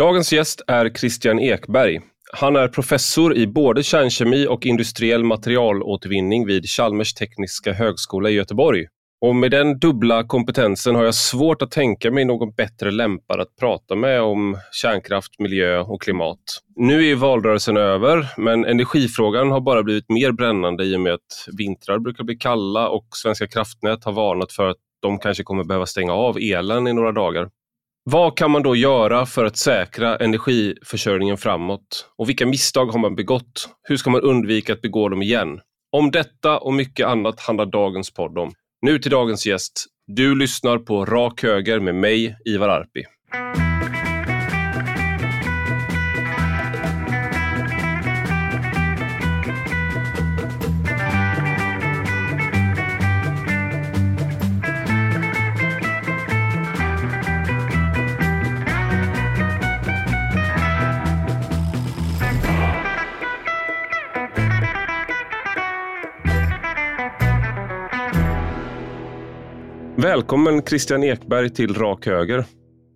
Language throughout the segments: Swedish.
Dagens gäst är Christian Ekberg. Han är professor i både kärnkemi och industriell materialåtervinning vid Chalmers tekniska högskola i Göteborg. Och med den dubbla kompetensen har jag svårt att tänka mig någon bättre lämpad att prata med om kärnkraft, miljö och klimat. Nu är valrörelsen över, men energifrågan har bara blivit mer brännande i och med att vintrar brukar bli kalla och Svenska kraftnät har varnat för att de kanske kommer behöva stänga av elen i några dagar. Vad kan man då göra för att säkra energiförsörjningen framåt? Och vilka misstag har man begått? Hur ska man undvika att begå dem igen? Om detta och mycket annat handlar dagens podd om. Nu till dagens gäst. Du lyssnar på Rak Höger med mig, Ivar Arpi. Välkommen Christian Ekberg till Rak Höger.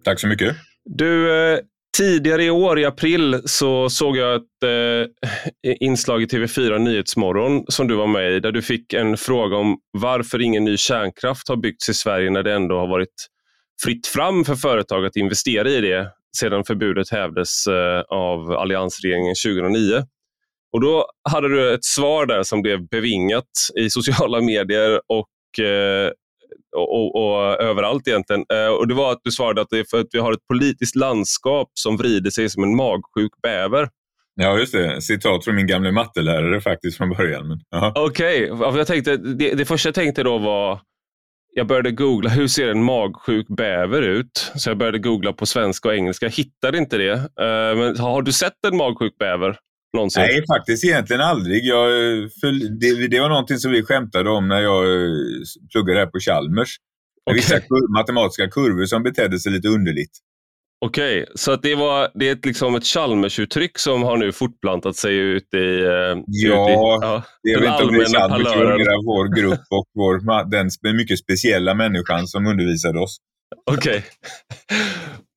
Tack så mycket. Du, eh, tidigare i år i april så såg jag ett eh, inslag i TV4 Nyhetsmorgon som du var med i där du fick en fråga om varför ingen ny kärnkraft har byggts i Sverige när det ändå har varit fritt fram för företag att investera i det sedan förbudet hävdes eh, av alliansregeringen 2009. Och Då hade du ett svar där som blev bevingat i sociala medier och eh, och, och, överallt egentligen. Eh, och Det var att du svarade att det är för att vi har ett politiskt landskap som vrider sig som en magsjuk bäver. Ja, just det. Citat från min gamla mattelärare faktiskt från början. Okej, okay. det, det första jag tänkte då var jag började googla, hur ser en magsjuk bäver ut? Så jag började googla på svenska och engelska, jag hittade inte det. Uh, men har du sett en magsjuk bäver? Någonsin? Nej, faktiskt egentligen aldrig. Jag, det, det, var någonting som vi skämtade om när jag eh, pluggade här på Chalmers. Okay. Vissa kur matematiska kurvor som betedde sig lite underligt. Okej, okay, så det, var, det är ett, liksom ett Chalmers-uttryck som har nu fortplantat sig ut i, ja, ut i ja, jag vet inte om det är Chalmers, det vår grupp och vår, den mycket speciella människan som undervisade oss. Okej, okay.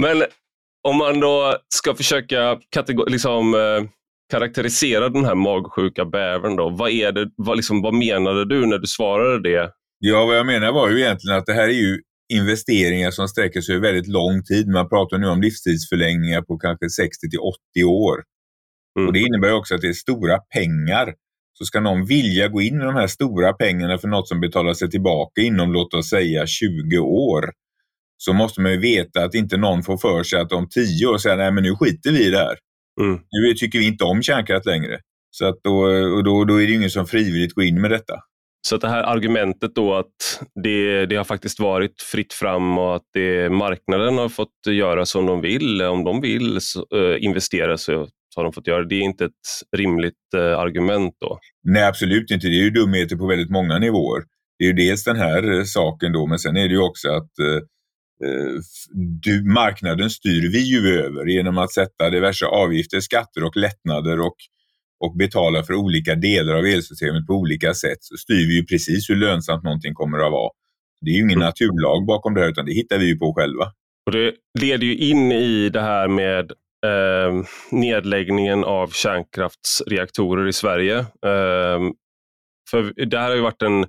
men om man då ska försöka liksom, uh, karaktärisera den här magsjuka bävern då? Vad, är det, vad, liksom, vad menade du när du svarade det? Ja, vad jag menar var ju egentligen att det här är ju investeringar som sträcker sig över väldigt lång tid. Man pratar nu om livstidsförlängningar på kanske 60 till 80 år. Mm. Och Det innebär också att det är stora pengar. Så ska någon vilja gå in med de här stora pengarna för något som betalar sig tillbaka inom, låt oss säga 20 år, så måste man ju veta att inte någon får för sig att om 10 år säga nej men nu skiter vi i det här. Mm. Nu tycker vi inte om kärnkraft längre. Så att då, och då, då är det ingen som frivilligt går in med detta. Så att det här argumentet då att det, det har faktiskt varit fritt fram och att det, marknaden har fått göra som de vill, om de vill så, äh, investera så har de fått göra det. är inte ett rimligt äh, argument då? Nej, absolut inte. Det är ju dumheter på väldigt många nivåer. Det är ju dels den här äh, saken då, men sen är det ju också att Eh, du, marknaden styr vi ju över genom att sätta diverse avgifter, skatter och lättnader och, och betala för olika delar av elsystemet på olika sätt. Så styr vi ju precis hur lönsamt någonting kommer att vara. Det är ju ingen mm. naturlag bakom det här utan det hittar vi ju på själva. Och Det leder ju in i det här med eh, nedläggningen av kärnkraftsreaktorer i Sverige. Eh, för det här har ju varit en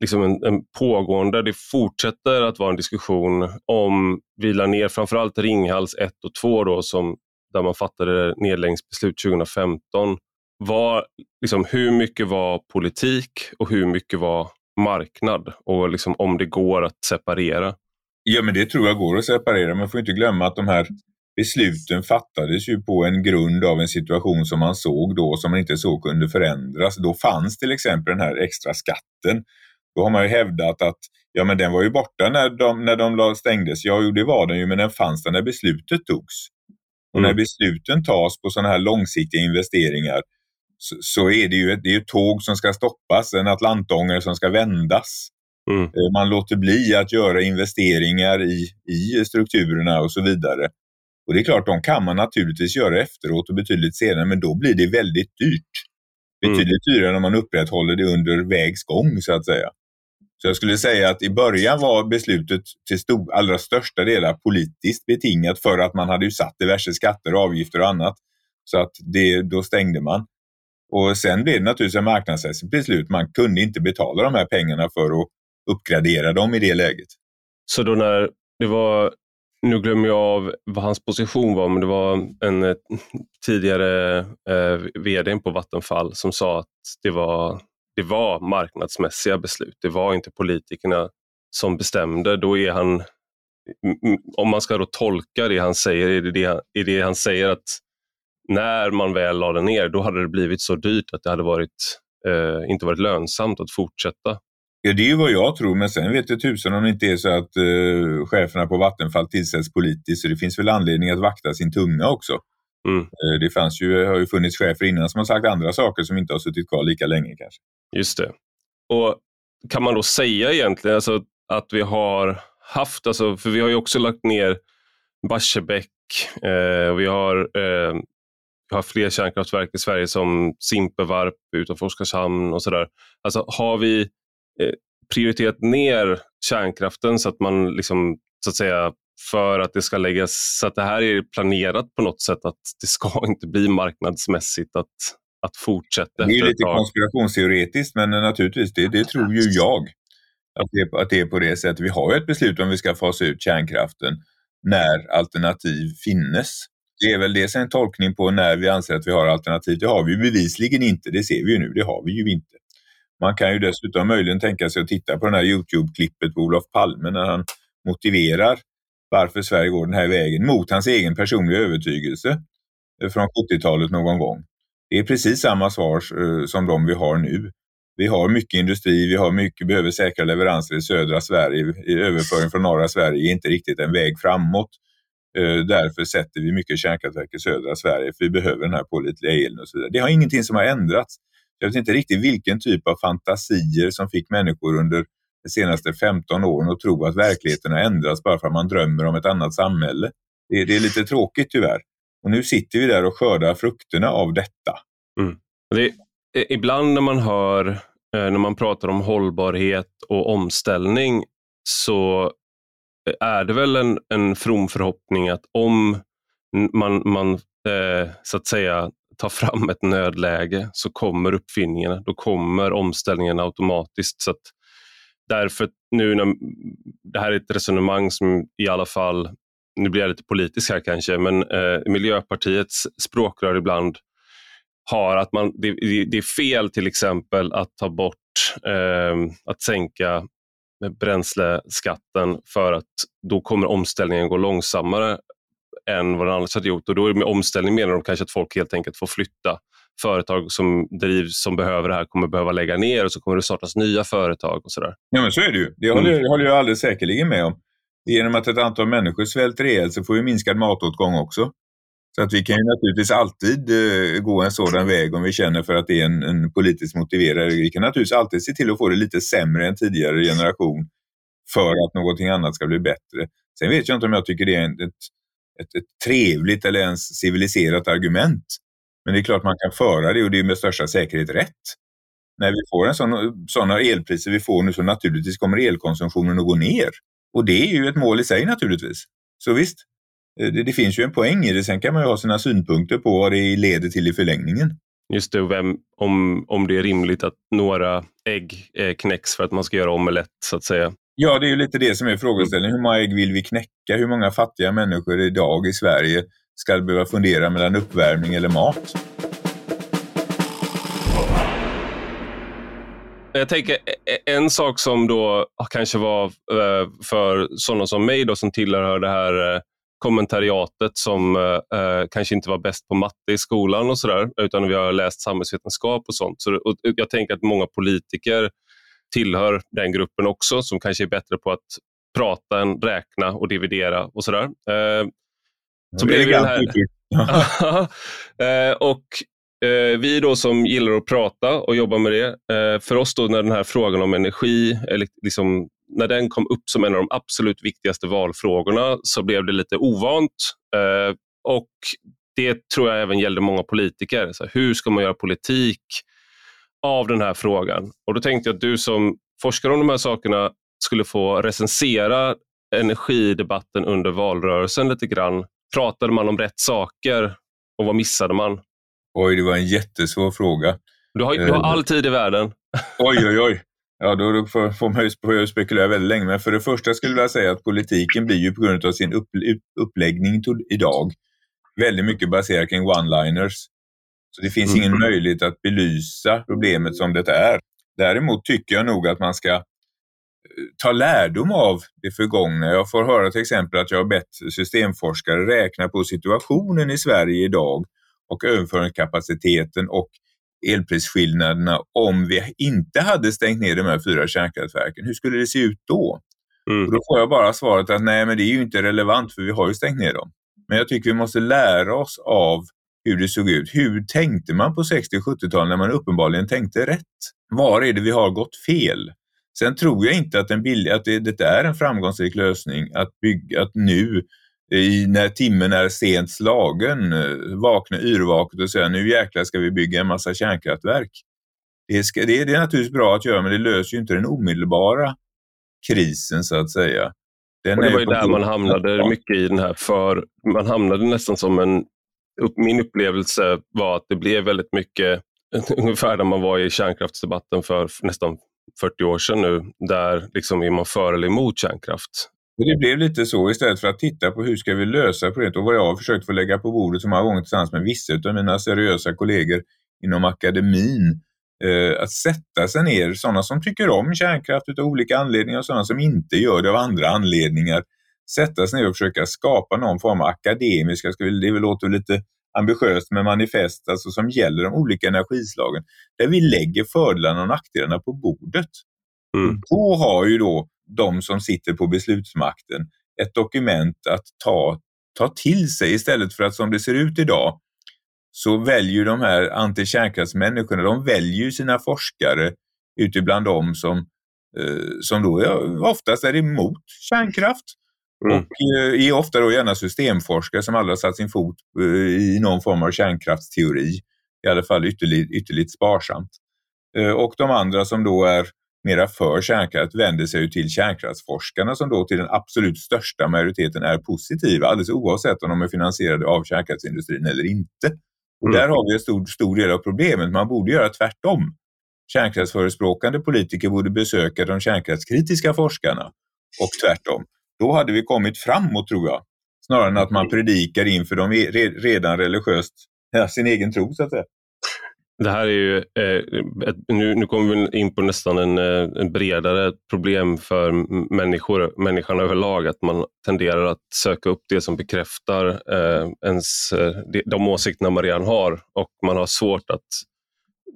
liksom en, en, pågående, det fortsätter att vara en diskussion om vi la ner framförallt Ringhals 1 och 2 då, som, där man fattade nedläggningsbeslut 2015. Var, liksom, hur mycket var politik och hur mycket var marknad? Och liksom, om det går att separera? Ja, men det tror jag går att separera. Man får inte glömma att de här besluten fattades ju på en grund av en situation som man såg då som man inte såg kunde förändras. Då fanns till exempel den här extra skatten då har man ju hävdat att ja, men den var ju borta när de, när de stängdes. Ja, jo, det var den ju, men den fanns där när beslutet togs. Och mm. när besluten tas på sådana här långsiktiga investeringar så, så, är det ju ett, det är ett tåg som ska stoppas, en atlantångare som ska vändas. Mm. Eh, man låter bli att göra investeringar i, i strukturerna och så vidare. Och det är klart, de kan man naturligtvis göra efteråt och betydligt senare, men då blir det väldigt dyrt. Betydligt mm. dyrare om man upprätthåller det under vägs gång, så att säga. Så jag skulle säga att i början var beslutet till stor, allra största delar politiskt betingat för att man hade ju satt diverse skatter, avgifter och annat. Så att det, då stängde man. Och sen blev det naturligtvis ett marknadsmässigt beslut. Man kunde inte betala de här pengarna för att uppgradera dem i det läget. Så då när det var, nu glömmer jag av vad hans position var, men det var en eh, tidigare eh, vd på Vattenfall som sa att det var, det var marknadsmässiga beslut. Det var inte politikerna som bestämde. Då är han, om man ska då tolka det han säger, är det, det, är det han säger att när man väl lade ner, då hade det blivit så dyrt att det hade varit, eh, inte varit lönsamt att fortsätta. Ja, det är vad jag tror, men sen vet jag tusen om det inte är så att eh, cheferna på Vattenfall tillsätts politiskt, så det finns väl anledning att vakta sin tunga också. Mm. Eh, det fanns ju, har ju funnits chefer innan som har sagt andra saker som inte har suttit kvar lika länge kanske. Just det. Och Kan man då säga egentligen alltså, att vi har haft, alltså, för vi har ju också lagt ner Barsebäck, eh, vi har eh, vi har fler kärnkraftverk i Sverige som Simpevarp utanför Oskarshamn och sådär. Alltså, har vi eh, prioriterat ner kärnkraften så att man liksom, så att säga, för att det ska läggas, så att det här är planerat på något sätt att det ska inte bli marknadsmässigt att, att fortsätta. Det är lite konspirationsteoretiskt men naturligtvis, det, det tror ju jag. Att det, att det är på det sättet. Vi har ju ett beslut om vi ska fasa ut kärnkraften när alternativ finnes. Det är väl det en tolkning på när vi anser att vi har alternativ. Det har vi bevisligen inte, det ser vi ju nu, det har vi ju inte. Man kan ju dessutom möjligen tänka sig att titta på det här Youtube-klippet på Olof Palme när han motiverar varför Sverige går den här vägen mot hans egen personliga övertygelse eh, från 70-talet någon gång. Det är precis samma svar eh, som de vi har nu. Vi har mycket industri, vi har mycket, behöver säkra leveranser i södra Sverige. I överföring från norra Sverige är inte riktigt en väg framåt. Eh, därför sätter vi mycket kärnkraftverk i södra Sverige, för vi behöver den här pålitliga elen och så vidare. Det har ingenting som har ändrats. Jag vet inte riktigt vilken typ av fantasier som fick människor under de senaste 15 åren och tro att verkligheten har ändrats bara för att man drömmer om ett annat samhälle. Det, det är lite tråkigt tyvärr. Och nu sitter vi där och skördar frukterna av detta. Mm. Det, eh, ibland när man hör, eh, när man pratar om hållbarhet och omställning, så eh, är det väl en, en from förhoppning att om man, man eh, så att säga tar fram ett nödläge så kommer uppfinningarna, då kommer omställningen automatiskt. Så att därför nu när, det här är ett resonemang som i alla fall, nu blir jag lite politisk här kanske, men eh, Miljöpartiets språkrör ibland har att man, det, det, är fel till exempel att ta bort, eh, att sänka bränsleskatten för att då kommer omställningen gå långsammare än vad den annars hade gjort. Och då med omställning menar de kanske att folk helt enkelt får flytta. Företag som drivs som behöver det här kommer behöva lägga ner och så kommer det startas nya företag och sådär. Ja men så är det ju. Det håller, mm. håller jag alldeles säkerligen med om. Genom att ett antal människor svälter ihjäl så får vi minskad matåtgång också. Så att vi kan ju naturligtvis alltid uh, gå en sådan väg om vi känner för att det är en, en politiskt motiverad. Vi kan naturligtvis alltid se till att få det lite sämre än tidigare generation för att någonting annat ska bli bättre. Sen vet jag inte om jag tycker det är ett, ett, ett trevligt eller ens civiliserat argument. Men det är klart man kan föra det och det är med största säkerhet rätt. När vi får en sån, sådana elpriser vi får nu så naturligtvis kommer elkonsumtionen att gå ner. Och det är ju ett mål i sig naturligtvis. Så visst, Eh, det, det, finns ju en poäng i det. Sen kan man ju ha sina synpunkter på vad det leder till i förlängningen. Just det, vem, om, om det är rimligt att några ägg eh, knäcks för att man ska göra omelett så att säga. Ja, det är ju lite det som är frågeställningen. Hur många ägg vill vi knäcka? Hur många fattiga människor idag i Sverige ska behöva fundera mellan uppvärmning eller mat? Jag tänker e- e- en sak som då kanske var eh, för sådana som mig då, som tillhör det här eh, kommentariatet som eh, eh, kanske inte var bäst på matte i skolan och sådär, utan vi har läst samhällsvetenskap och sånt. Så, och jag tänker att många politiker tillhör den gruppen också, som kanske är bättre på att prata än räkna och dividera och sådär. Eh, så blev den här... eh, och eh, vi då som gillar att prata och jobba med det, eh, för oss då när den här frågan om energi, liksom när den kom upp som en av de absolut viktigaste valfrågorna så blev det lite ovant. Och Det tror jag även gällde många politiker. Så hur ska man göra politik av den här frågan? Och Då tänkte jag att du som forskare om de här sakerna skulle få recensera energidebatten under valrörelsen lite grann. Pratade man om rätt saker och vad missade man? Oj, det var en jättesvår fråga. Du har, du har Eh, all tid i världen. Oj, oj, oj. Ja, då, får, man ju spekulera väldigt länge. Men för det första skulle jag säga att politiken blir ju på grund av sin upp, upp, uppläggning idag väldigt mycket baserad kring one-liners. Så det finns Mm. ingen möjlighet att belysa problemet som det är. Däremot tycker jag nog att man ska ta lärdom av det förgångna. Jag får höra till exempel att jag har bett systemforskare räkna på situationen i Sverige idag och överföringskapaciteten och elprisskillnaderna om vi inte hade stängt ner de här fyra kärnkraftverken. Hur skulle det se ut då? Mm. Och då får jag bara svaret att nej, men det är ju inte relevant för vi har ju stängt ner dem. Men jag tycker vi måste lära oss av hur det såg ut. Hur tänkte man på 60 och 70-talet när man uppenbarligen tänkte rätt? Var är det vi har gått fel? Sen tror jag inte att, en billig, att det, det är en framgångsrik lösning att bygga, att nu i, när timmen är sent slagen eh, vakna yrvaket och säga nu jäklar ska vi bygga en massa kärnkraftverk. Det, ska, det, det är naturligtvis bra att göra men det löser ju inte den omedelbara krisen så att säga. Den Och det var ju där man hamnade mycket i den här för... Man hamnade nästan som en... Min upplevelse var att det blev väldigt mycket ungefär där man var i kärnkraftsdebatten för nästan 40 år sedan nu. Där liksom är man för eller emot kärnkraft. Det blev lite så istället för att titta på hur ska vi lösa problemet och vad jag har försökt få lägga på bordet så många gånger tillsammans med vissa av mina seriösa kollegor inom akademin. Eh, att sätta sig ner, sådana som tycker om kärnkraft av olika anledningar och sådana som inte gör det av andra anledningar. Sätta sig ner och försöka skapa någon form av akademiska, ska vi, det låter lite ambitiöst med manifest alltså som gäller de olika energislagen. Där vi lägger fördelarna och nackdelarna på bordet. Mm. Då har ju då de som sitter på beslutsmakten ett dokument att ta, ta till sig istället för att som det ser ut idag så väljer de här antikärnkraftsmänniskorna, de väljer sina forskare ute bland dem som, eh, som då är, oftast är emot kärnkraft Mm. och eh, är ofta då gärna systemforskare som aldrig har satt sin fot eh, i någon form av kärnkraftsteori, i alla fall ytterligt, ytterligt sparsamt. Eh, Och de andra som då är mera för kärnkraft vänder sig till kärnkraftsforskarna som då till den absolut största majoriteten är positiva, alldeles oavsett om de är finansierade av kärnkraftsindustrin eller inte. Och Mm. Där har vi en stor, stor del av problemet. Man borde göra tvärtom. Kärnkraftsförespråkande politiker borde besöka de kärnkraftskritiska forskarna och tvärtom. Då hade vi kommit framåt tror jag. Snarare än att man predikar inför de re- redan religiöst, sin egen tro så att säga. Det här är ju, eh, ett, nu, nu kommer vi in på nästan en, eh, en bredare problem för människor, människan överlag, att man tenderar att söka upp det som bekräftar eh, ens, eh, de, åsikterna man redan har och man har svårt att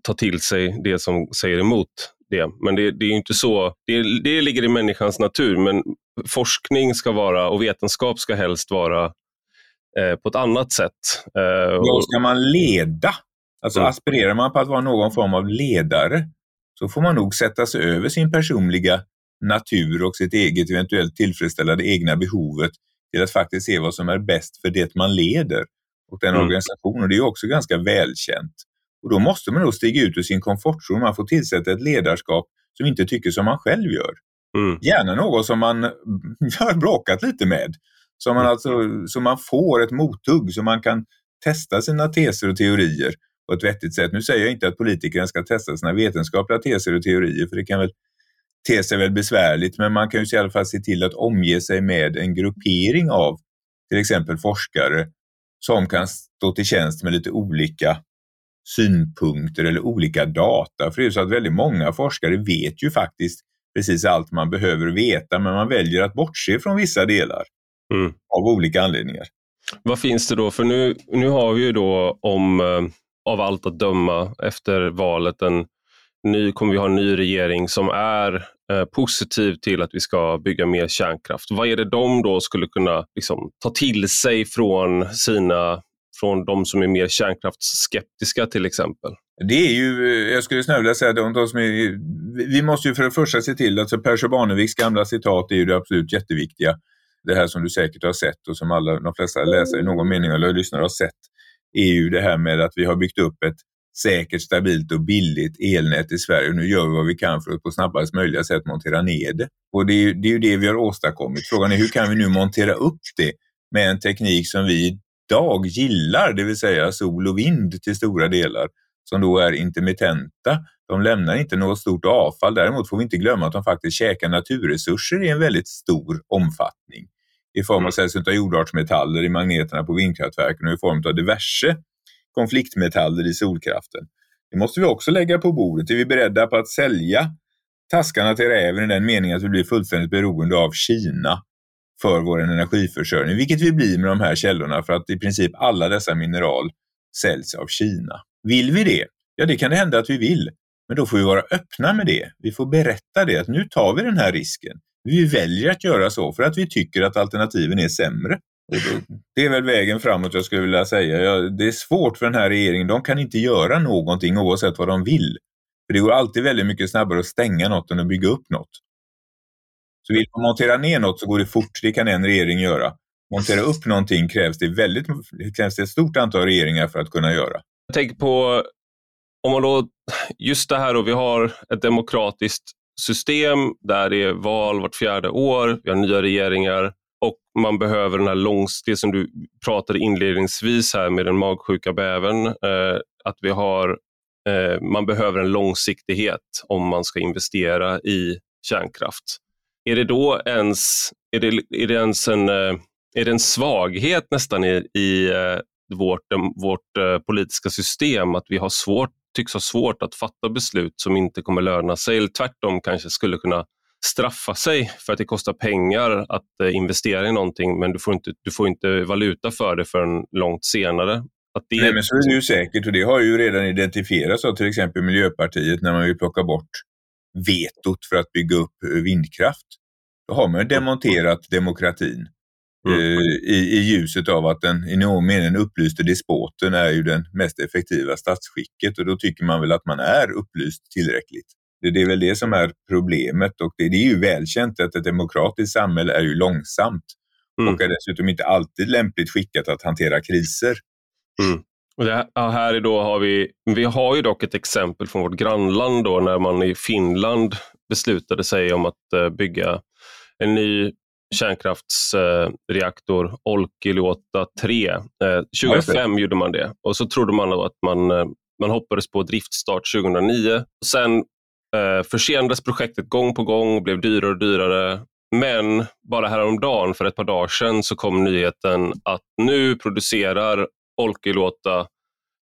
ta till sig det som säger emot det. Men det, det är ju inte så, det, det ligger i människans natur, men forskning ska vara och vetenskap ska helst vara eh, på ett annat sätt. Eh, Då och- ska man leda. Alltså Mm. aspirerar man på att vara någon form av ledare så får man nog sätta sig över sin personliga natur och sitt eget eventuellt tillfredsställa det egna behovet till att faktiskt se vad som är bäst för det man leder och den Mm. organisationen. Det är också ganska välkänt. Och då måste man nog stiga ut ur sin komfortzon. Man får tillsätta ett ledarskap som inte tycker som man själv gör. Mm. Gärna någon som man har bråkat lite med. Så man, alltså, så man får ett mothugg, så man kan testa sina teser och teorier på ett vettigt sätt. Nu säger jag inte att politikerna ska testa sina vetenskapliga teser och teorier, för det kan väl te sig väl besvärligt, men man kan ju i alla fall se till att omge sig med en gruppering av till exempel forskare som kan stå till tjänst med lite olika synpunkter eller olika data. För det är ju så att väldigt många forskare vet ju faktiskt precis allt man behöver veta, men man väljer att bortse från vissa delar Mm. av olika anledningar. Vad finns det då? För nu, nu har vi ju då om, eh, av allt att döma, efter valet en ny, kommer vi ha en ny regering som är eh, positiv till att vi ska bygga mer kärnkraft. Vad är det de då skulle kunna liksom, ta till sig från sina från de som är mer kärnkraftsskeptiska till exempel? Det är ju, jag skulle snarare vilja säga, de, de som är, vi måste ju för det första se till, alltså Per Barneviks gamla citat är ju det absolut jätteviktiga. Det här som du säkert har sett och som alla, de flesta läsare i någon mening eller lyssnare har sett, är ju det här med att vi har byggt upp ett säkert, stabilt och billigt elnät i Sverige. Och nu gör vi vad vi kan för att på snabbast möjliga sätt montera ner det. Och det är, ju, det är ju det vi har åstadkommit. Frågan är hur kan vi nu montera upp det med en teknik som vi idag gillar, det vill säga sol och vind till stora delar, som då är intermittenta. De lämnar inte något stort avfall. Däremot får vi inte glömma att de faktiskt käkar naturresurser i en väldigt stor omfattning i form av mm. sällsynta jordartsmetaller i magneterna på vindkraftverken och i form av diverse konfliktmetaller i solkraften. Det måste vi också lägga på bordet. Är vi beredda på att sälja taskarna till räven i den meningen att vi blir fullständigt beroende av Kina för vår energiförsörjning, vilket vi blir med de här källorna för att i princip alla dessa mineral säljs av Kina. Vill vi det? Ja, det kan det hända att vi vill, men då får vi vara öppna med det. Vi får berätta det, att nu tar vi den här risken. Vi väljer att göra så för att vi tycker att alternativen är sämre. Det är väl vägen framåt jag skulle vilja säga. Ja, det är svårt för den här regeringen. De kan inte göra någonting oavsett vad de vill. För Det går alltid väldigt mycket snabbare att stänga något än att bygga upp något. Så vill man montera ner något så går det fort. Det kan en regering göra. Montera upp någonting krävs det, väldigt, krävs det ett stort antal regeringar för att kunna göra. Jag tänker på, om man då, just det här då, vi har ett demokratiskt system där det är val vart fjärde år, vi har nya regeringar och man behöver den här långs, det som du pratade inledningsvis här med den magsjuka bäven, eh, att vi har, eh, man behöver en långsiktighet om man ska investera i kärnkraft. Är det då ens, är det, är det ens en, eh, är det en svaghet nästan i, i eh, vårt, eh, vårt politiska system att vi har svårt, tycks ha svårt att fatta beslut som inte kommer löna sig eller tvärtom kanske skulle kunna straffa sig för att det kostar pengar att investera i någonting men du får inte, du får inte valuta för det förrän långt senare. Att det... Nej, men så är det ju säkert och det har ju redan identifierats av till exempel Miljöpartiet när man vill plocka bort vetot för att bygga upp vindkraft. Då har man demonterat demokratin. Mm. Eh, I, I ljuset av att den i någon mening upplyste despoten är ju den mest effektiva statsskicket och då tycker man väl att man är upplyst tillräckligt. Det, det är väl det som är problemet och det, det, är ju välkänt att ett demokratiskt samhälle är ju långsamt mm. och är dessutom inte alltid lämpligt skickat att hantera kriser. Mm. Det här då har vi, vi har ju dock ett exempel från vårt grannland då när man i Finland beslutade sig om att eh, bygga en ny kärnkraftsreaktor, Olkiluoto 3. 2005 gjorde man det och så trodde man att man, eh, man hoppades på driftstart 2009. Sen eh, försenades projektet gång på gång och blev dyrare och dyrare. Men bara häromdagen, för ett par dagar sedan, så kom nyheten att nu producerar Olkiluoto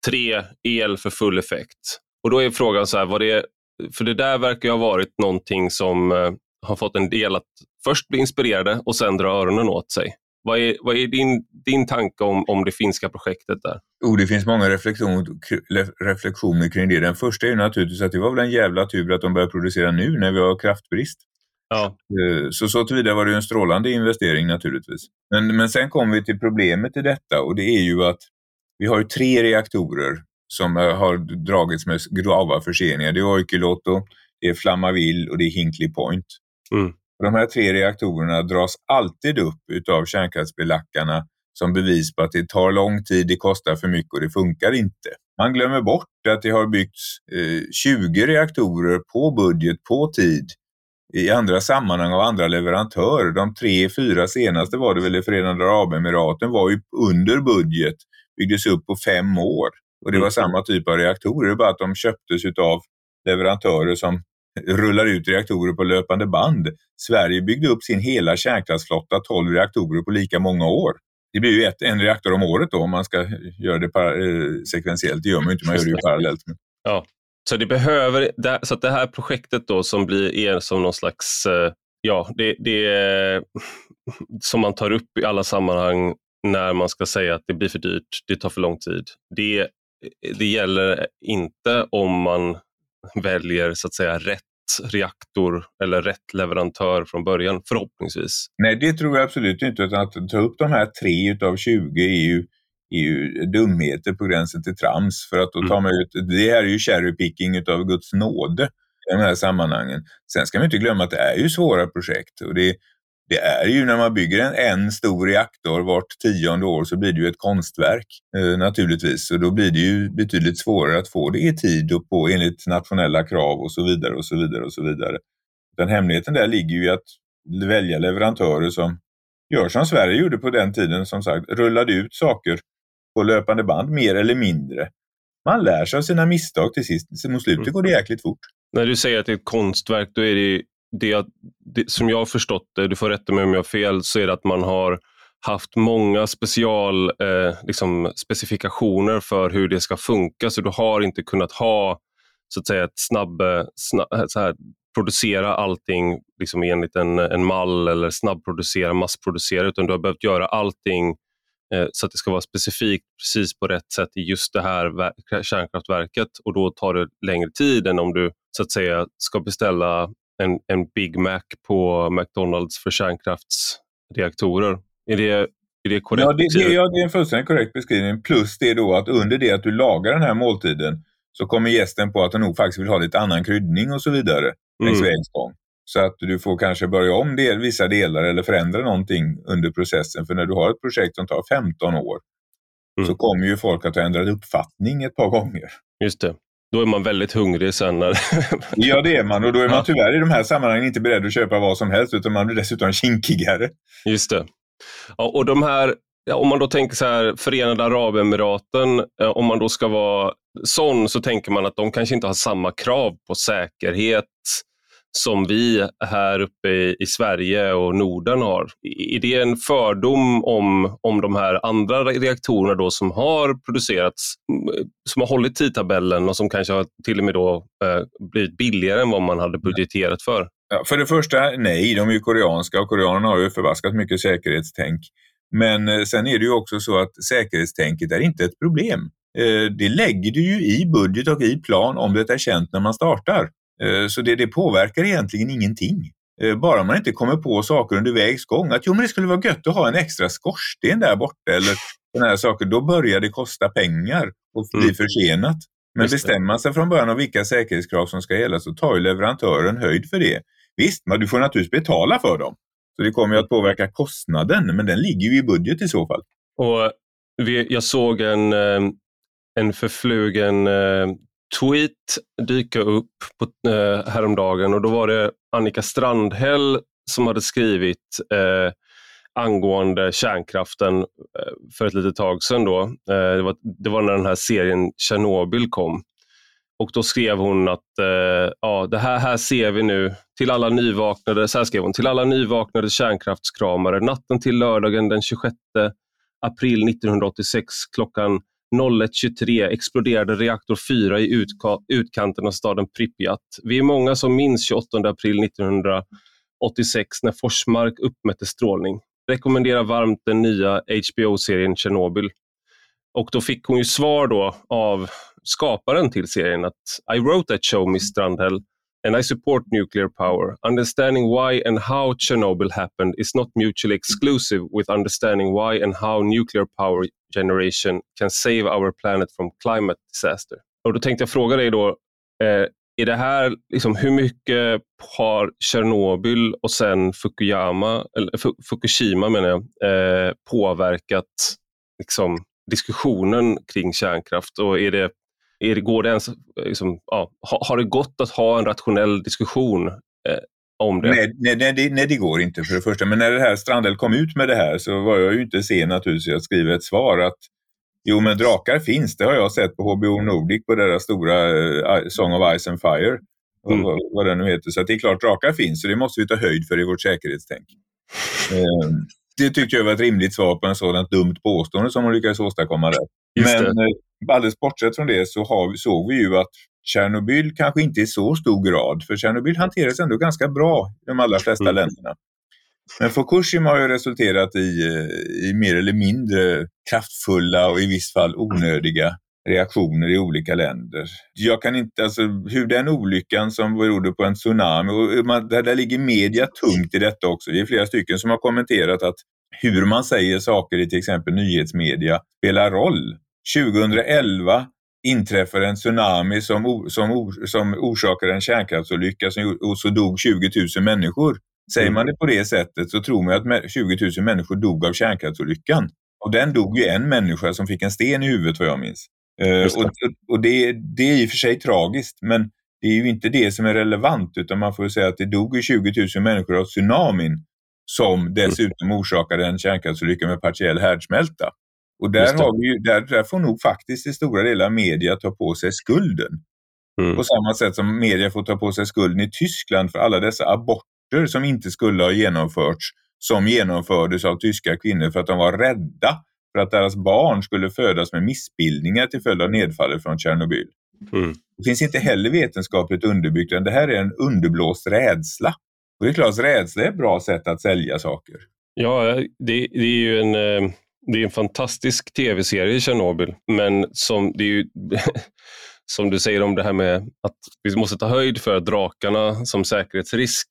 3 el för full effekt. Och då är frågan så här, vad det, för det där verkar ha varit någonting som eh, har fått en del att först bli inspirerade och sen dra öronen åt sig. Vad är, vad är din, din tanke om, om det finska projektet där? Oh, det finns många reflektion, reflektioner kring det. Den första är naturligtvis att det var väl en jävla tur att de börjar producera nu när vi har kraftbrist. Ja. Eh, så så tillvida var det en strålande investering naturligtvis. Men, men sen kommer vi till problemet i detta och det är ju att vi har tre reaktorer som har dragits med grava förseningar. Det är Oikiloto, det är Flammaville och det är Hinkley Point. Mm. De här tre reaktorerna dras alltid upp utav kärnkraftsbelackarna som bevis på att det tar lång tid, det kostar för mycket och det funkar inte. Man glömmer bort att det har byggts eh, 20 reaktorer på budget, på tid, i andra sammanhang av andra leverantörer. De tre, fyra senaste var det väl i Förenade Arabemiraten var ju under budget, byggdes upp på fem år. Och det var mm. samma typ av reaktorer, bara att de köptes utav leverantörer som rullar ut reaktorer på löpande band. Sverige byggde upp sin hela kärnkraftsflotta, 12 reaktorer på lika många år. Det blir ju ett, en reaktor om året då om man ska göra det eh, sekventiellt. Det gör man inte, man gör det ju parallellt. Ja, så det behöver, så att det här projektet då som blir är som någon slags, eh, ja, det, det som man tar upp i alla sammanhang när man ska säga att det blir för dyrt, det tar för lång tid. Det, det gäller inte om man väljer så att säga rätt reaktor eller rätt leverantör från början, förhoppningsvis. Nej, det tror jag absolut inte. Utan att ta upp de här tre utav 20 är ju, är ju dumheter på gränsen till trams. För att då tar mm. man ut, det här är ju cherry picking utav Guds nåde i de här sammanhangen. Sen ska man inte glömma att det är ju svåra projekt. Och det, det är ju när man bygger en, en stor reaktor vart tionde år så blir det ju ett konstverk eh, naturligtvis. Och då blir det ju betydligt svårare att få det i tid och på enligt nationella krav och så vidare och så vidare och så vidare. Den hemligheten där ligger ju i att välja leverantörer som gör som Sverige gjorde på den tiden, som sagt, rullade ut saker på löpande band mer eller mindre. Man lär sig av sina misstag till sist. Mot slutet mm. går det jäkligt fort. När du säger att det är ett konstverk, då är det, det, det som jag har förstått det, du får rätta mig om jag har fel, så är det att man har haft många special eh, liksom specifikationer för hur det ska funka, så du har inte kunnat ha så att säga ett snabb, snabb eh, så här, producera allting liksom enligt en, en mall eller snabbproducera, massproducera, utan du har behövt göra allting eh, så att det ska vara specifikt precis på rätt sätt i just det här kärnkraftverket. Och då tar det längre tid än om du så att säga ska beställa en, en Big Mac på McDonalds för kärnkraftsreaktorer. Är det, är det korrekt? Ja det, det, ja, det är en fullständigt korrekt beskrivning. Plus det då att under det att du lagar den här måltiden så kommer gästen på att den nog faktiskt vill ha lite annan kryddning och så vidare längs mm. vägens gång. Så att du får kanske börja om del, vissa delar eller förändra någonting under processen. För när du har ett projekt som tar 15 år mm. så kommer ju folk att ha ändrat uppfattning ett par gånger. Just det. Då är man väldigt hungrig sen. När... ja, det är man och då är man tyvärr i de här sammanhangen inte beredd att köpa vad som helst utan man blir dessutom kinkigare. Just det. Ja, och de här, ja, om man då tänker så här, Förenade Arabemiraten, eh, om man då ska vara sån så tänker man att de kanske inte har samma krav på säkerhet som vi här uppe i, Sverige och Norden har. Är det en fördom om, om de här andra reaktorerna då som har producerats, som har hållit tidtabellen och som kanske har till och med då, eh, blivit billigare än vad man hade budgeterat för? Ja, för det första, nej, de är ju koreanska och koreanerna har ju förbaskat mycket säkerhetstänk. Men eh, sen är det ju också så att säkerhetstänket är inte ett problem. Eh, det lägger du ju i budget och i plan om det är känt när man startar. Eh, så det, det påverkar egentligen ingenting. Eh, bara man inte kommer på saker under vägs gång. Att jo, men det skulle vara gött att ha en extra skorsten där borta eller sådana här saker. Då börjar det kosta pengar och bli mm. försenat. Men bestämmer man sig från början om vilka säkerhetskrav som ska gälla så tar ju leverantören höjd för det. Visst, men du får naturligtvis betala för dem. Så det kommer ju att påverka kostnaden, men den ligger ju i budget i så fall. Och jag såg en, eh, en förflugen tweet dyka upp på, eh, häromdagen och då var det Annika Strandhäll som hade skrivit eh, angående kärnkraften eh, för ett litet tag sedan. Då. Eh, det, var, det var när den här serien Tjernobyl kom. Och då skrev hon att eh, ja, det här, här ser vi nu till alla nyvaknade, så här skrev hon, till alla nyvaknade kärnkraftskramare. Natten till lördagen den 26 april 1986 klockan 01.23 exploderade reaktor 4 i utka utkanten av staden Pripyat. Vi är många som minns 28 april 1986 när Forsmark uppmätte strålning. Rekommenderar varmt den nya HBO-serien Chernobyl. Och då fick hon ju svar då av skaparen till serien att I wrote that show, Miss Strandhäll, and I support nuclear power. Understanding why and how Chernobyl happened is not mutually exclusive with understanding why and how nuclear power generation can save our planet from climate disaster. Och då tänkte jag fråga dig då, eh, är det här, liksom, hur mycket har Tjernobyl och sen Fukuyama, eller Fukushima menar jag, eh, påverkat liksom, diskussionen kring kärnkraft? Och är det är, går det ens, liksom, ja, har det gått att ha en rationell diskussion eh, om det? Nej, nej, nej, det, nej, det går inte för det första. Men när det här Strandell kom ut med det här så var jag ju inte sen naturligtvis att skriva ett svar att jo men drakar finns, det har jag sett på HBO Nordic på deras stora uh, Song of Ice and Fire. Mm. Vad, vad det nu heter. Så det är klart drakar finns så det måste vi ta höjd för i vårt säkerhetstänk. um, det tyckte jag var ett rimligt svar på en sådant dumt påstående som hon lyckades åstadkomma där. Just Men det. Eh, alldeles bortsett från det så har, såg vi ju att Tjernobyl kanske inte i så stor grad, för Tjernobyl hanteras ändå ganska bra i de allra flesta mm. länderna. Men Fukushima har ju resulterat i, eh, i mer eller mindre kraftfulla och i viss fall onödiga reaktioner i olika länder. Jag kan inte, alltså hur den olyckan som berodde på en tsunami, och man, där, där ligger media tungt i detta också. Det är flera stycken som har kommenterat att hur man säger saker i till exempel nyhetsmedia spelar roll. 2011 inträffade en tsunami som, som, som orsakade en kärnkraftsolycka som, och så dog 20 000 människor. Säger man det på det sättet så tror man att 20 000 människor dog av kärnkraftsolyckan. Och den dog ju en människa som fick en sten i huvudet vad jag minns. Det. Och, och det, det, är i och för sig tragiskt, men det är ju inte det som är relevant, utan man får säga att det dog ju 20 000 människor av tsunamin som dessutom orsakade en kärnkraftsolycka med partiell härdsmälta. Och där, har vi ju, där, där får nog faktiskt i stora delar media ta på sig skulden. Mm. På samma sätt som media får ta på sig skulden i Tyskland för alla dessa aborter som inte skulle ha genomförts, som genomfördes av tyska kvinnor för att de var rädda för att deras barn skulle födas med missbildningar till följd av nedfallet från Tjernobyl. Mm. Det finns inte heller vetenskapligt underbyggt, utan det här är en underblåst rädsla. Och det är klart rädsla är ett bra sätt att sälja saker. Ja, det, det är ju en, eh, det är en fantastisk tv-serie, Tjernobyl, men som, det är ju, som du säger om det här med att vi måste ta höjd för drakarna som säkerhetsrisk,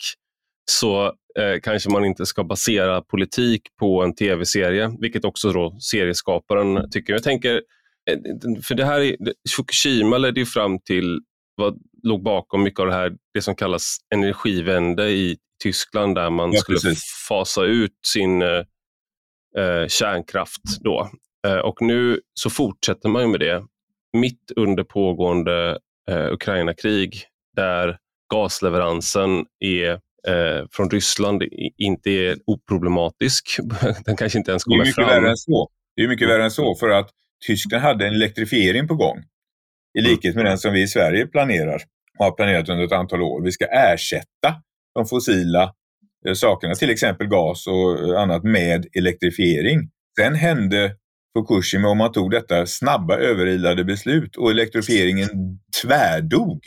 så eh, kanske man inte ska basera politik på en tv-serie, vilket också då serieskaparen tycker. Jag tänker, eh, för det här, Fukushima ledde fram till vad låg bakom mycket av det här, det som kallas energivände i Tyskland, där man ja, skulle precis. fasa ut sin eh, eh, kärnkraft. Då. Eh, och nu så fortsätter man med det mitt under pågående eh, Ukraina-krig, där gasleveransen är eh, från Ryssland inte är oproblematisk. Den kanske inte ens kommer fram. Det är mycket fram. värre än så. Det är mycket värre än så för att Tyskland hade en elektrifiering på gång. I mm. likhet med den som vi i Sverige planerar och har planerat under ett antal år. Vi ska ersätta de fossila eh, sakerna, till exempel gas och annat, med elektrifiering. Sen hände Fukushima och man tog detta snabba överilade beslut och elektrifieringen tvärdog.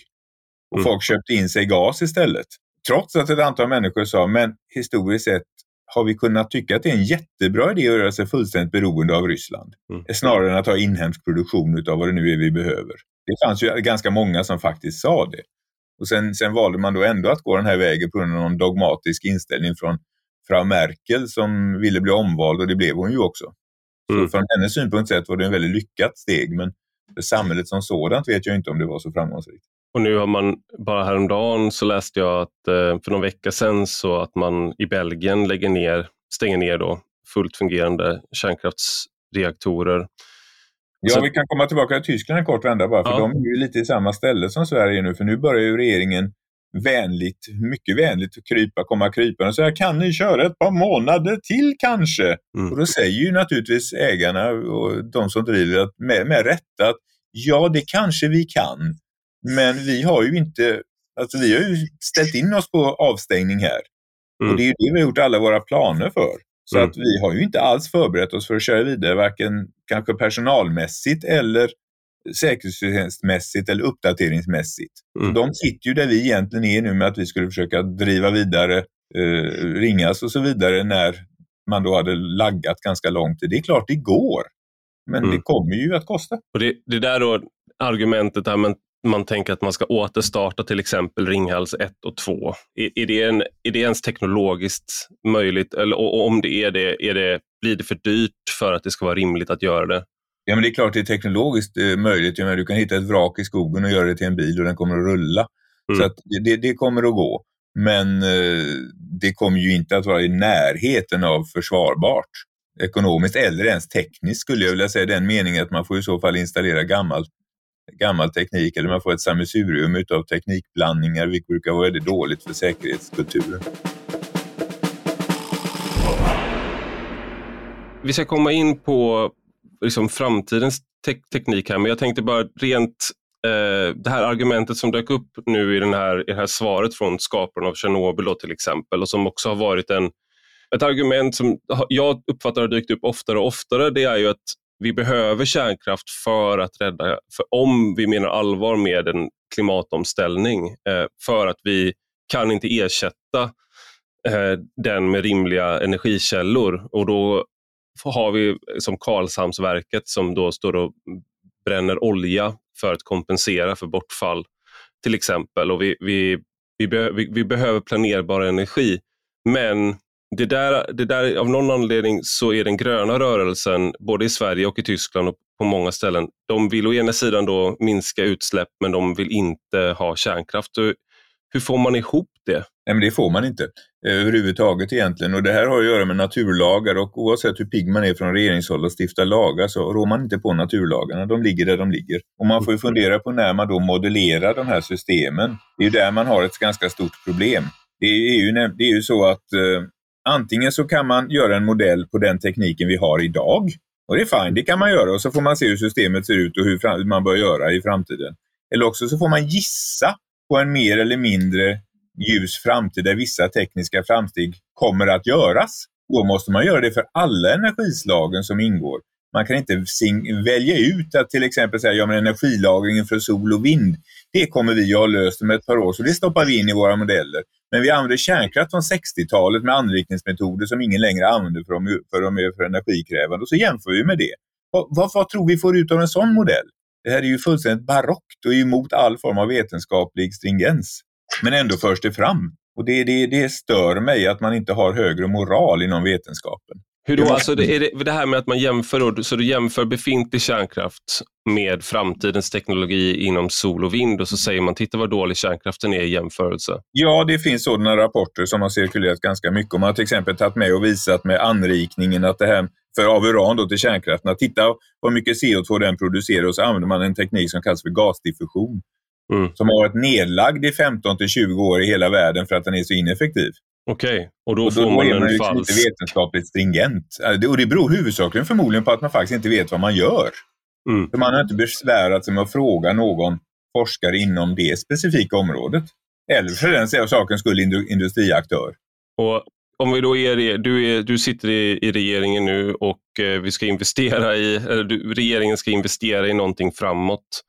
Och mm. folk köpte in sig gas istället. Trots att ett antal människor sa, men historiskt sett har vi kunnat tycka att det är en jättebra idé att göra sig fullständigt beroende av Ryssland. Mm. Snarare än att ha inhemsk produktion av vad det nu är vi behöver. Det fanns ju ganska många som faktiskt sa det. Och sen, sen valde man då ändå att gå den här vägen på grund av någon dogmatisk inställning från Frau Merkel som ville bli omvald och det blev hon ju också. Mm. Så från hennes synpunkt sett var det en väldigt lyckat steg men för samhället som sådant vet jag inte om det var så framgångsrikt. Och nu har man, bara häromdagen så läste jag att eh, för någon vecka sedan så att man i Belgien lägger ner, stänger ner då fullt fungerande kärnkraftsreaktorer. Ja, vi kan komma tillbaka till Tyskland en kort vända bara, för ja. de är ju lite i samma ställe som Sverige nu, för nu börjar ju regeringen vänligt, mycket vänligt krypa, komma krypande och säga kan ni köra ett par månader till kanske? Mm. Och då säger ju naturligtvis ägarna och de som driver att, med, med rätta att ja, det kanske vi kan. Men vi har ju inte, alltså vi har ju ställt in oss på avstängning här. Mm. Och det är det vi har gjort alla våra planer för. Så mm. att vi har ju inte alls förberett oss för att köra vidare, varken kanske personalmässigt eller säkerhetsmässigt eller uppdateringsmässigt. Mm. De sitter ju där vi egentligen är nu med att vi skulle försöka driva vidare, eh, ringas och så vidare när man då hade laggat ganska långt. Det är klart det går, men mm. det kommer ju att kosta. Och det, det där då argumentet där man, man tänker att man ska återstarta till exempel Ringhals 1 och 2. Är, är, det, en, är det ens teknologiskt möjligt? Eller, och om det är det, är det, blir det för dyrt för att det ska vara rimligt att göra det? Ja, men det är klart det är teknologiskt eh, möjligt. Jag menar, du kan hitta ett vrak i skogen och göra det till en bil och den kommer att rulla. Mm. Så att det, det kommer att gå. Men eh, det kommer ju inte att vara i närheten av försvarbart ekonomiskt eller ens tekniskt skulle jag vilja säga den meningen att man får i så fall installera gammal, gammal teknik eller man får ett sammelsurium av teknikblandningar vilket brukar vara väldigt dåligt för säkerhetskulturen. Vi ska komma in på liksom framtidens te teknik här, men jag tänkte bara rent eh, det här argumentet som dök upp nu i, den här, i det här svaret från skaparen av Tjernobyl till exempel och som också har varit en, ett argument som jag uppfattar har dykt upp oftare och oftare, det är ju att vi behöver kärnkraft för att rädda, för om vi menar allvar med en klimatomställning, eh, för att vi kan inte ersätta eh, den med rimliga energikällor och då har vi som Karlshamnsverket som då står och bränner olja för att kompensera för bortfall till exempel. Och vi, vi, vi, be, vi, vi behöver planerbar energi. Men det där, det där, av någon anledning så är den gröna rörelsen, både i Sverige och i Tyskland och på många ställen, de vill å ena sidan då minska utsläpp men de vill inte ha kärnkraft. Hur får man ihop det? Nej, men det får man inte eh, överhuvudtaget egentligen. Och det här har att göra med naturlagar och oavsett hur pigg man är från regeringshåll och stiftar lagar så rår man inte på naturlagarna. De ligger där de ligger. Och man får ju fundera på när man då modellerar de här systemen. Det är ju där man har ett ganska stort problem. Det är ju, det är ju så att eh, antingen så kan man göra en modell på den tekniken vi har idag. Och det är fint, det kan man göra och så får man se hur systemet ser ut och hur man bör göra i framtiden. Eller också så får man gissa på en mer eller mindre ljus framtid där vissa tekniska framsteg kommer att göras. Då måste man göra det för alla energislagen som ingår. Man kan inte välja ut att till exempel säga ja, men energilagringen för sol och vind, det kommer vi att ha löst om ett par år, så det stoppar vi in i våra modeller. Men vi använder kärnkraft från 60-talet med anrikningsmetoder som ingen längre använder för de, för de är för energikrävande och så jämför vi med det. Vad, vad, vad tror vi får ut av en sån modell? Det här är ju fullständigt barockt och emot all form av vetenskaplig stringens. Men ändå förs det fram. Och det, det, det stör mig att man inte har högre moral inom vetenskapen. Hur då? Alltså det, är det, det här med att man jämför, så du jämför befintlig kärnkraft med framtidens teknologi inom sol och vind och så säger man titta vad dålig kärnkraften är i jämförelse. Ja, det finns sådana rapporter som har cirkulerat ganska mycket. Man har till exempel tagit med och visat med anrikningen att det här för av uran då till kärnkraften, titta vad mycket CO2 den producerar och så använder man en teknik som kallas för gasdiffusion. Mm. Som har varit nedlagd i 15 till 20 år i hela världen för att den är så ineffektiv. Okej, okay. och då, och då får man, är man en falsk... inte vetenskapligt stringent. Äh, och det beror huvudsakligen förmodligen på att man faktiskt inte vet vad man gör. Mm. För man har inte besvärat sig med att fråga någon forskare inom det specifika området. Eller för den sakens skull industriaktör. Och om vi då är, du, är, du sitter i, i regeringen nu och eh, vi ska investera i, du, regeringen ska investera i någonting framåt.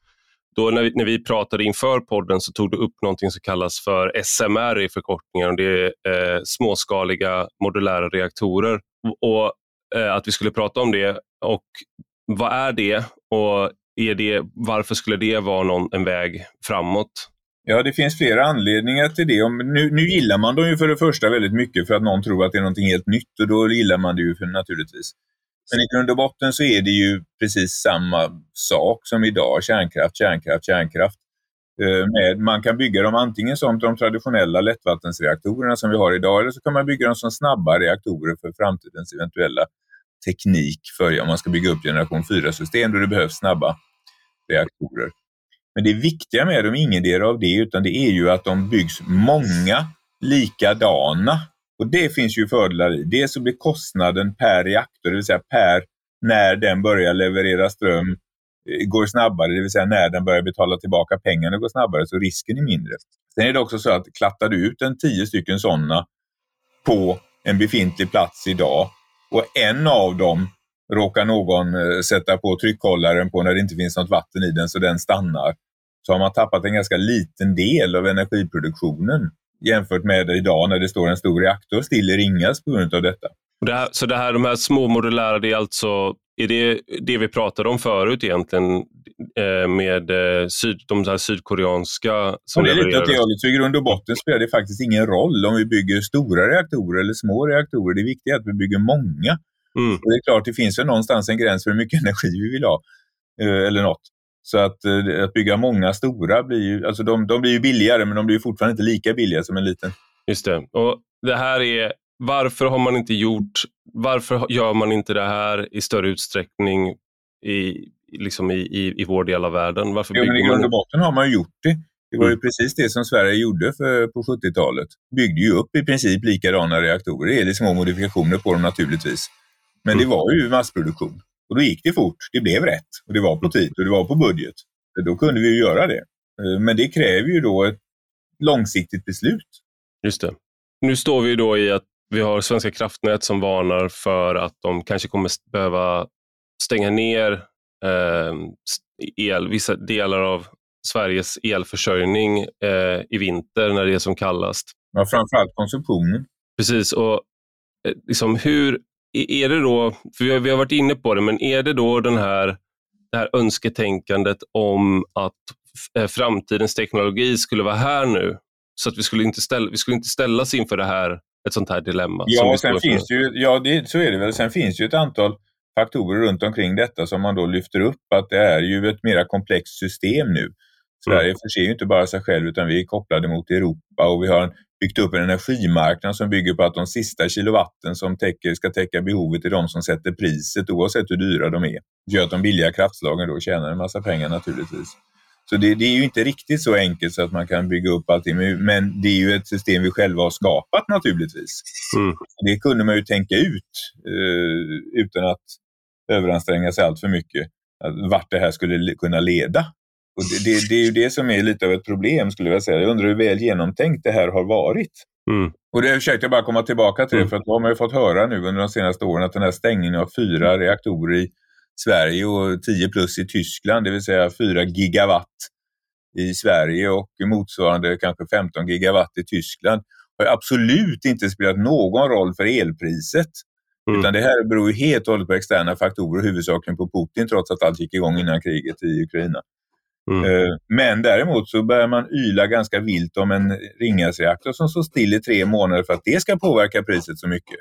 Då när vi, när vi pratade inför podden så tog du upp någonting som kallas för SMR i förkortningen. Och det är eh, småskaliga modulära reaktorer. Och eh, Att vi skulle prata om det. Och Vad är det och är det, varför skulle det vara någon, en väg framåt? Ja, det finns flera anledningar till det. Nu, nu gillar man dem ju för det första väldigt mycket för att någon tror att det är något helt nytt och då gillar man det ju för, naturligtvis. Men i grund och botten så är det ju precis samma sak som idag. Kärnkraft, kärnkraft, kärnkraft. Eh, med, man kan bygga dem antingen som de traditionella lättvattensreaktorerna som vi har idag eller så kan man bygga dem som snabba reaktorer för framtidens eventuella teknik för om man ska bygga upp generation 4-system då det behövs snabba reaktorer. Men det viktiga med dem, ingendera av det, utan det är ju att de byggs många likadana och det finns ju fördelar i. Dels så blir kostnaden per reaktor, det vill säga per när den börjar leverera ström, eh, går snabbare, det vill säga när den börjar betala tillbaka pengarna går snabbare, så risken är mindre. Sen är det också så att klattar du ut en tio stycken sådana på en befintlig plats idag och en av dem råkar någon eh, sätta på tryckhållaren på när det inte finns något vatten i den så den stannar, så har man tappat en ganska liten del av energiproduktionen jämfört med idag när det står en stor reaktor still i Ringhals på grund av detta. Det här, så det här, de här små modulära, det är alltså är det det vi pratade om förut egentligen eh, med eh, syd, de här sydkoreanska som Det är lite åt det hållet, så i grund och botten spelar det faktiskt ingen roll om vi bygger stora reaktorer eller små reaktorer. Det viktiga är att vi bygger många. Mm. Och det är klart, det finns ju någonstans en gräns för hur mycket energi vi vill ha. Eh, eller något. Så att, eh, att bygga många stora blir ju, alltså de, de blir ju billigare men de blir fortfarande inte lika billiga som en liten. Just det. Och det här är, varför har man inte gjort, varför gör man inte det här i större utsträckning i, liksom i, i, i vår del av världen? Varför jo, men I grund och botten har man gjort det. Det var ju mm. precis det som Sverige gjorde för, på 70-talet. Byggde ju upp i princip likadana reaktorer. Det är det små modifikationer på dem naturligtvis. Men mm. det var ju massproduktion. Och då gick det fort. Det blev rätt och det var på tid och det var på budget. Då kunde vi göra det. Eh, men det kräver ju då ett långsiktigt beslut. Just det. Nu står vi då i att vi har Svenska kraftnät som varnar för att de kanske kommer behöva stänga ner eh, el, vissa delar av Sveriges elförsörjning eh, i vinter när det är som kallast. Ja, framförallt konsumtionen. Precis. och eh, liksom hur, är det då, för vi har, vi har varit inne på det, men är det då den här, det här önsketänkandet om att eh, framtidens teknologi skulle vara här nu? Så att vi skulle inte, ställa, vi skulle inte ställas inför det här, ett sånt här dilemma? Ja, sen finns ju, ja det, så är det väl. Sen finns ju ett antal faktorer runt omkring detta som man då lyfter upp, att det är ju ett mer komplext system nu. Sverige mm. förser ju inte bara sig själv utan vi är kopplade mot Europa och vi har en byggt upp en energimarknad som bygger på att de sista kilowatten som täcker, ska täcka behovet är de som sätter priset oavsett hur dyra de är. Det gör att de billiga kraftslagen då tjänar en massa pengar naturligtvis. Så det, det, är ju inte riktigt så enkelt så att man kan bygga upp allting, men det är ju ett system vi själva har skapat naturligtvis. Mm. Det kunde man ju tänka ut eh, utan att överanstränga sig allt för mycket, vart det här skulle kunna leda. Och det, det, det, är ju det som är lite av ett problem skulle jag säga. Jag undrar hur väl genomtänkt det här har varit. Mm. Och det försökte jag bara komma tillbaka till, mm. för att då har man ju fått höra nu under de senaste åren att den här stängningen av fyra reaktorer i Sverige och 10 plus i Tyskland, det vill säga 4 gigawatt i Sverige och motsvarande kanske 15 gigawatt i Tyskland, har absolut inte spelat någon roll för elpriset. Mm. Utan det här beror ju helt och hållet på externa faktorer, huvudsakligen på Putin, trots att allt gick igång innan kriget i Ukraina. Mm. Eh, men däremot så börjar man yla ganska vilt om en Ringhalsreaktor som står still i tre månader för att det ska påverka priset så mycket.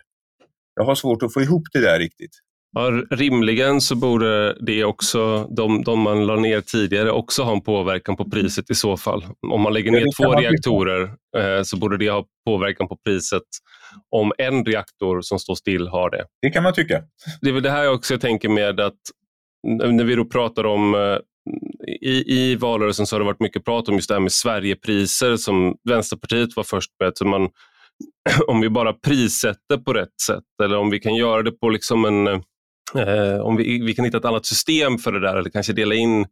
Jag har svårt att få ihop det där riktigt. Ja, rimligen så borde det också, de, de man la ner tidigare, också ha en påverkan på priset i så fall. Om man lägger ner två reaktorer eh, så borde det ha påverkan på priset om en reaktor som står still har det. Det kan man tycka. Det är väl det här också jag tänker med att när vi då pratar om eh, i, I valrörelsen så har det varit mycket prat om just det här med Sverigepriser som Vänsterpartiet var först med. Så man, om vi bara prissätter på rätt sätt eller om vi kan göra det på liksom en eh, om vi, vi kan hitta ett annat system för det där eller kanske dela in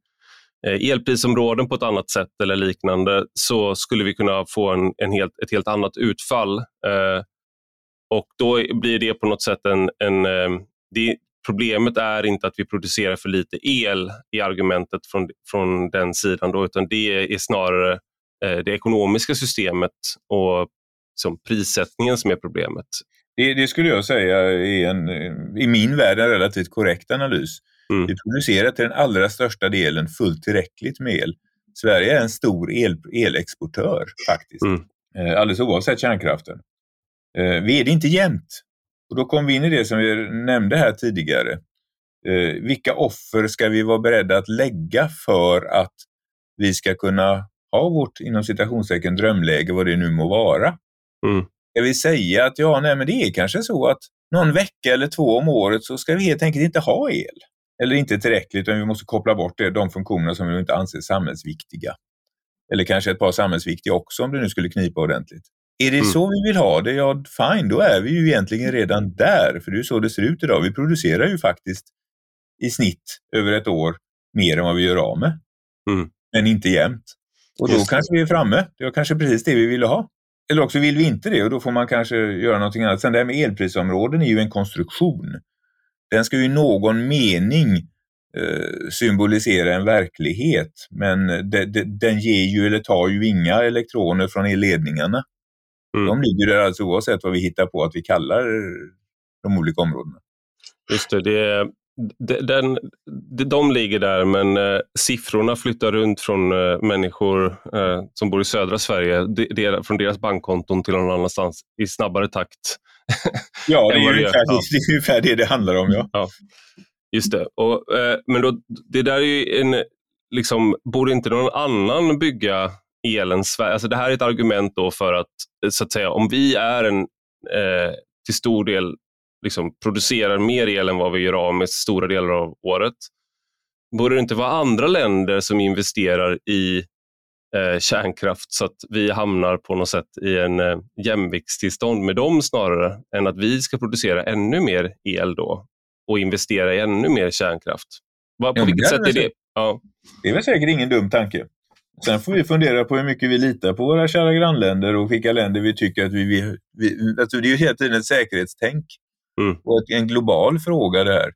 eh, elprisområden på ett annat sätt eller liknande så skulle vi kunna få en, en helt, ett helt annat utfall. Eh, och då blir det på något sätt en, en eh, det, Problemet är inte att vi producerar för lite el i argumentet från, från den sidan, då, utan det är snarare eh, det ekonomiska systemet och som prissättningen som är problemet. Det, det, skulle jag säga är en, i min värld en relativt korrekt analys. Mm. Vi producerar till den allra största delen fullt tillräckligt med el. Sverige är en stor el, elexportör faktiskt, mm. Eh, alldeles oavsett kärnkraften. Eh, vi är det inte jämt. Och då kom vi in i det som vi nämnde här tidigare. Eh, vilka offer ska vi vara beredda att lägga för att vi ska kunna ha vårt inom citationstecken drömläge, vad det nu må vara? Mm. Ska vi säga att ja, nej, men det är kanske så att någon vecka eller två om året så ska vi helt enkelt inte ha el. Eller inte tillräckligt, utan vi måste koppla bort det, de funktioner som vi inte anser samhällsviktiga. Eller kanske ett par samhällsviktiga också om det nu skulle knipa ordentligt. Är det mm. så vi vill ha det, ja fine, då är vi ju egentligen redan där. För det är så det ser ut idag. Vi producerar ju faktiskt i snitt över ett år mer än vad vi gör av med. Mm. Men inte jämt. Och då Just kanske vi är framme. Det var kanske precis det vi ville ha. Eller också vill vi inte det och då får man kanske göra någonting annat. Sen det här med elprisområden är ju en konstruktion. Den ska ju i någon mening eh, symbolisera en verklighet, men de, de, den ger ju eller tar ju inga elektroner från elledningarna. Mm. De ligger där alltså oavsett vad vi hittar på att vi kallar de olika områdena. Just det, det den, de ligger där men eh, siffrorna flyttar runt från eh, människor eh, som bor i södra Sverige, de, de, från deras bankkonton till någon annanstans i snabbare takt. ja, det är, ungefär, ja. det är ungefär det det handlar om. Ja. ja. Just det. Och, men då, det där är ju en, liksom, borde inte någon annan bygga elen Sverige. Alltså det här är ett argument då för att, så att säga, om vi är en eh, till stor del liksom, producerar mer el än vad vi gör av med stora delar av året, borde det inte vara andra länder som investerar i eh, kärnkraft så att vi hamnar på något sätt i en eh, jämviktstillstånd med dem snarare än att vi ska producera ännu mer el då och investera i ännu mer kärnkraft? På ja, vilket sätt är det? Ja. Det är väl säkert ingen dum tanke. Sen får vi fundera på hur mycket vi litar på våra kära grannländer och vilka länder vi tycker att vi... vi, vi alltså det är ju hela tiden ett säkerhetstänk mm. och en global fråga det här.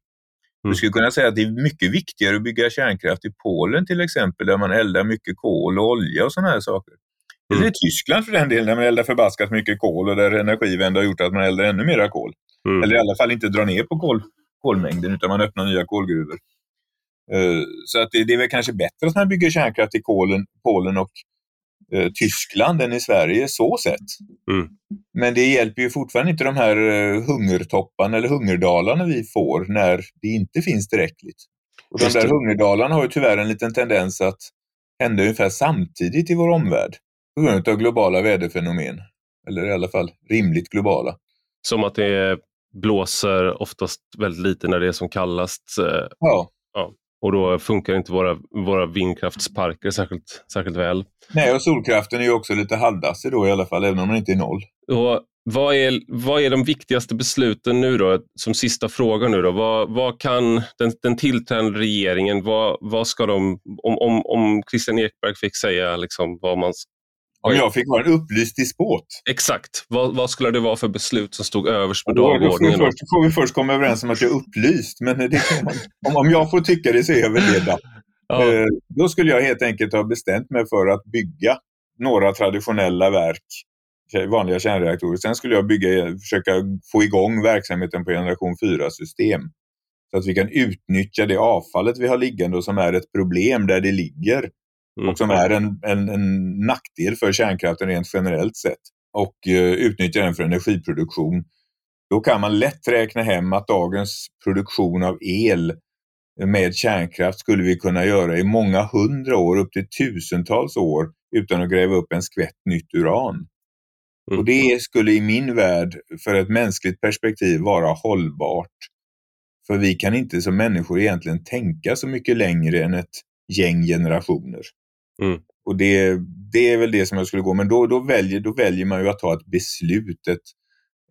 Mm. Du skulle kunna säga att det är mycket viktigare att bygga kärnkraft i Polen till exempel, där man eldar mycket kol och olja och sådana här saker. Mm. Eller i Tyskland för den delen, där man eldar förbaskat mycket kol och där energivända har gjort att man eldar ännu mera kol. Mm. Eller i alla fall inte drar ner på kol, kolmängden, utan man öppnar nya kolgruvor. Eh, så att det, det är väl kanske bättre att man bygger kärnkraft i Polen, Polen och eh, Tyskland än i Sverige så sett. Mm. Men det hjälper ju fortfarande inte de här eh, hungertopparna eller hungerdalarna vi får när det inte finns tillräckligt. Och de där hungerdalarna har ju tyvärr en liten tendens att hända ungefär samtidigt i vår omvärld på grund av globala väderfenomen. eller i alla fall rimligt globala. Som att det blåser oftast väldigt lite när det är som kallast. Ja. Och då funkar inte våra, våra vindkraftsparker särskilt, särskilt väl. Nej, och solkraften är ju också lite halvdassig då i alla fall, även om den inte är noll. Och vad, är, vad är de viktigaste besluten nu då? Som sista fråga nu då. Vad, vad kan den, den tillträdande regeringen, vad, vad ska de, om, om, om Christian Ekberg fick säga liksom vad man om jag fick vara en upplyst despot? Exakt. Vad, vad, skulle det vara för beslut som stod överst på dagordningen? Då får, får vi först komma överens om att jag är upplyst, men det, om, om jag får tycka det så är jag väl det. Då. Ja. Eh, då skulle jag helt enkelt ha bestämt mig för att bygga några traditionella verk, vanliga kärnreaktorer. Sen skulle jag bygga, försöka få igång verksamheten på generation 4-system. Så att vi kan utnyttja det avfallet vi har liggande och som är ett problem där det ligger mm. och som är en, en, en nackdel för kärnkraften rent generellt sett och uh, utnyttja den för energiproduktion. Då kan man lätt räkna hem att dagens produktion av el med kärnkraft skulle vi kunna göra i många hundra år, upp till tusentals år, utan att gräva upp en skvätt nytt uran. Mm. Och Det skulle i min värld, för ett mänskligt perspektiv, vara hållbart. För vi kan inte som människor egentligen tänka så mycket längre än ett gäng generationer. Mm. Och det, det är väl det som jag skulle gå, men då, då, väljer, då väljer man ju att ta ett beslut, ett,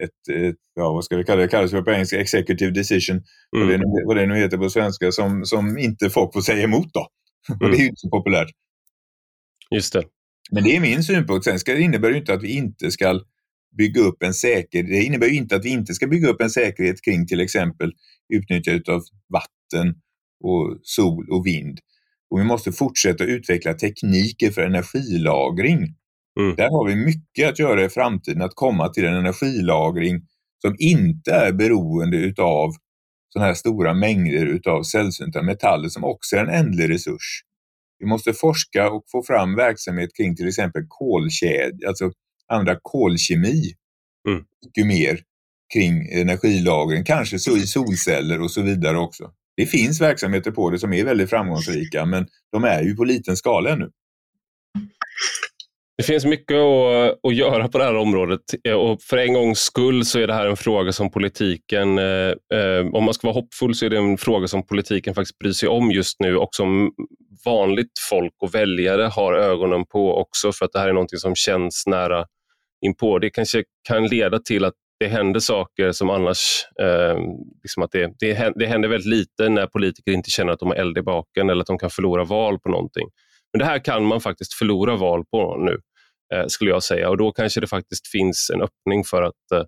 ett, ett ja, vad ska vi kalla det, det kallas på engelska executive decision, mm. vad, det nu, vad det nu heter på svenska, som, som inte folk får säga emot då. Mm. Och det är ju inte så populärt. Just det. Men det är min synpunkt. Sen ska, det innebär ju inte att vi inte ska bygga upp en säkerhet. Det innebär ju inte att vi inte ska bygga upp en säkerhet kring till exempel utnyttjandet av vatten och sol och vind. Och vi måste fortsätta utveckla tekniker för energilagring. Mm. Där har vi mycket att göra i framtiden, att komma till en energilagring som inte är beroende utav sådana här stora mängder utav sällsynta metaller som också är en ändlig resurs. Vi måste forska och få fram verksamhet kring till exempel kolkedja, alltså använda kolkemi mm. mycket mer kring energilagring, kanske så i solceller och så vidare också. Det finns verksamheter på det som är väldigt framgångsrika, men de är ju på liten skala ännu. Det finns mycket att, att göra på det här området och för en gångs skull så är det här en fråga som politiken, eh, eh, om man ska vara hoppfull, så är det en fråga som politiken faktiskt bryr sig om just nu och som vanligt folk och väljare har ögonen på också för att det här är något som känns nära inpå. Det kanske kan leda till att det händer saker som annars... Eh, liksom att det, det, det händer väldigt lite när politiker inte känner att de har eld i baken eller att de kan förlora val på någonting. Men det här kan man faktiskt förlora val på nu, eh, skulle jag säga. Och då kanske det faktiskt finns en öppning för att eh,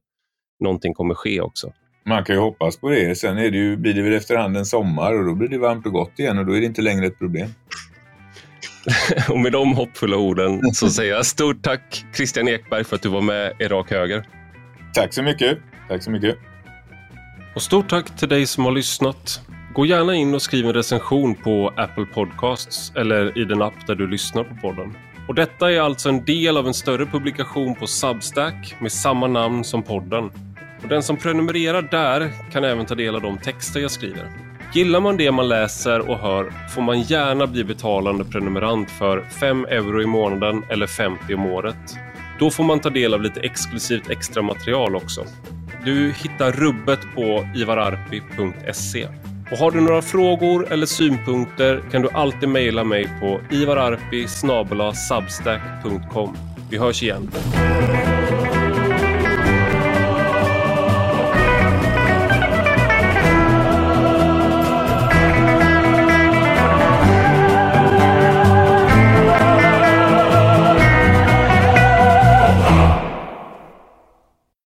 någonting kommer ske också. Man kan ju hoppas på det. Sen är det ju, blir det väl efterhand en sommar och då blir det varmt och gott igen och då är det inte längre ett problem. och med de hoppfulla orden så säger jag stort tack Christian Ekberg för att du var med i Rak Höger. Tack så mycket. Tack så mycket. Och stort tack till dig som har lyssnat. Gå gärna in och skriv en recension på Apple Podcasts eller i den app där du lyssnar på podden. Och detta är alltså en del av en större publikation på Substack med samma namn som podden. Och den som prenumererar där kan även ta del av de texter jag skriver. Gillar man det man läser och hör får man gärna bli betalande prenumerant för 5 euro i månaden eller 50 om året. Då får man ta del av lite exklusivt extra material också. Du hittar rubbet på ivararpi.se. Och har du några frågor eller synpunkter kan du alltid mejla mig på ivararpi Vi hörs igen.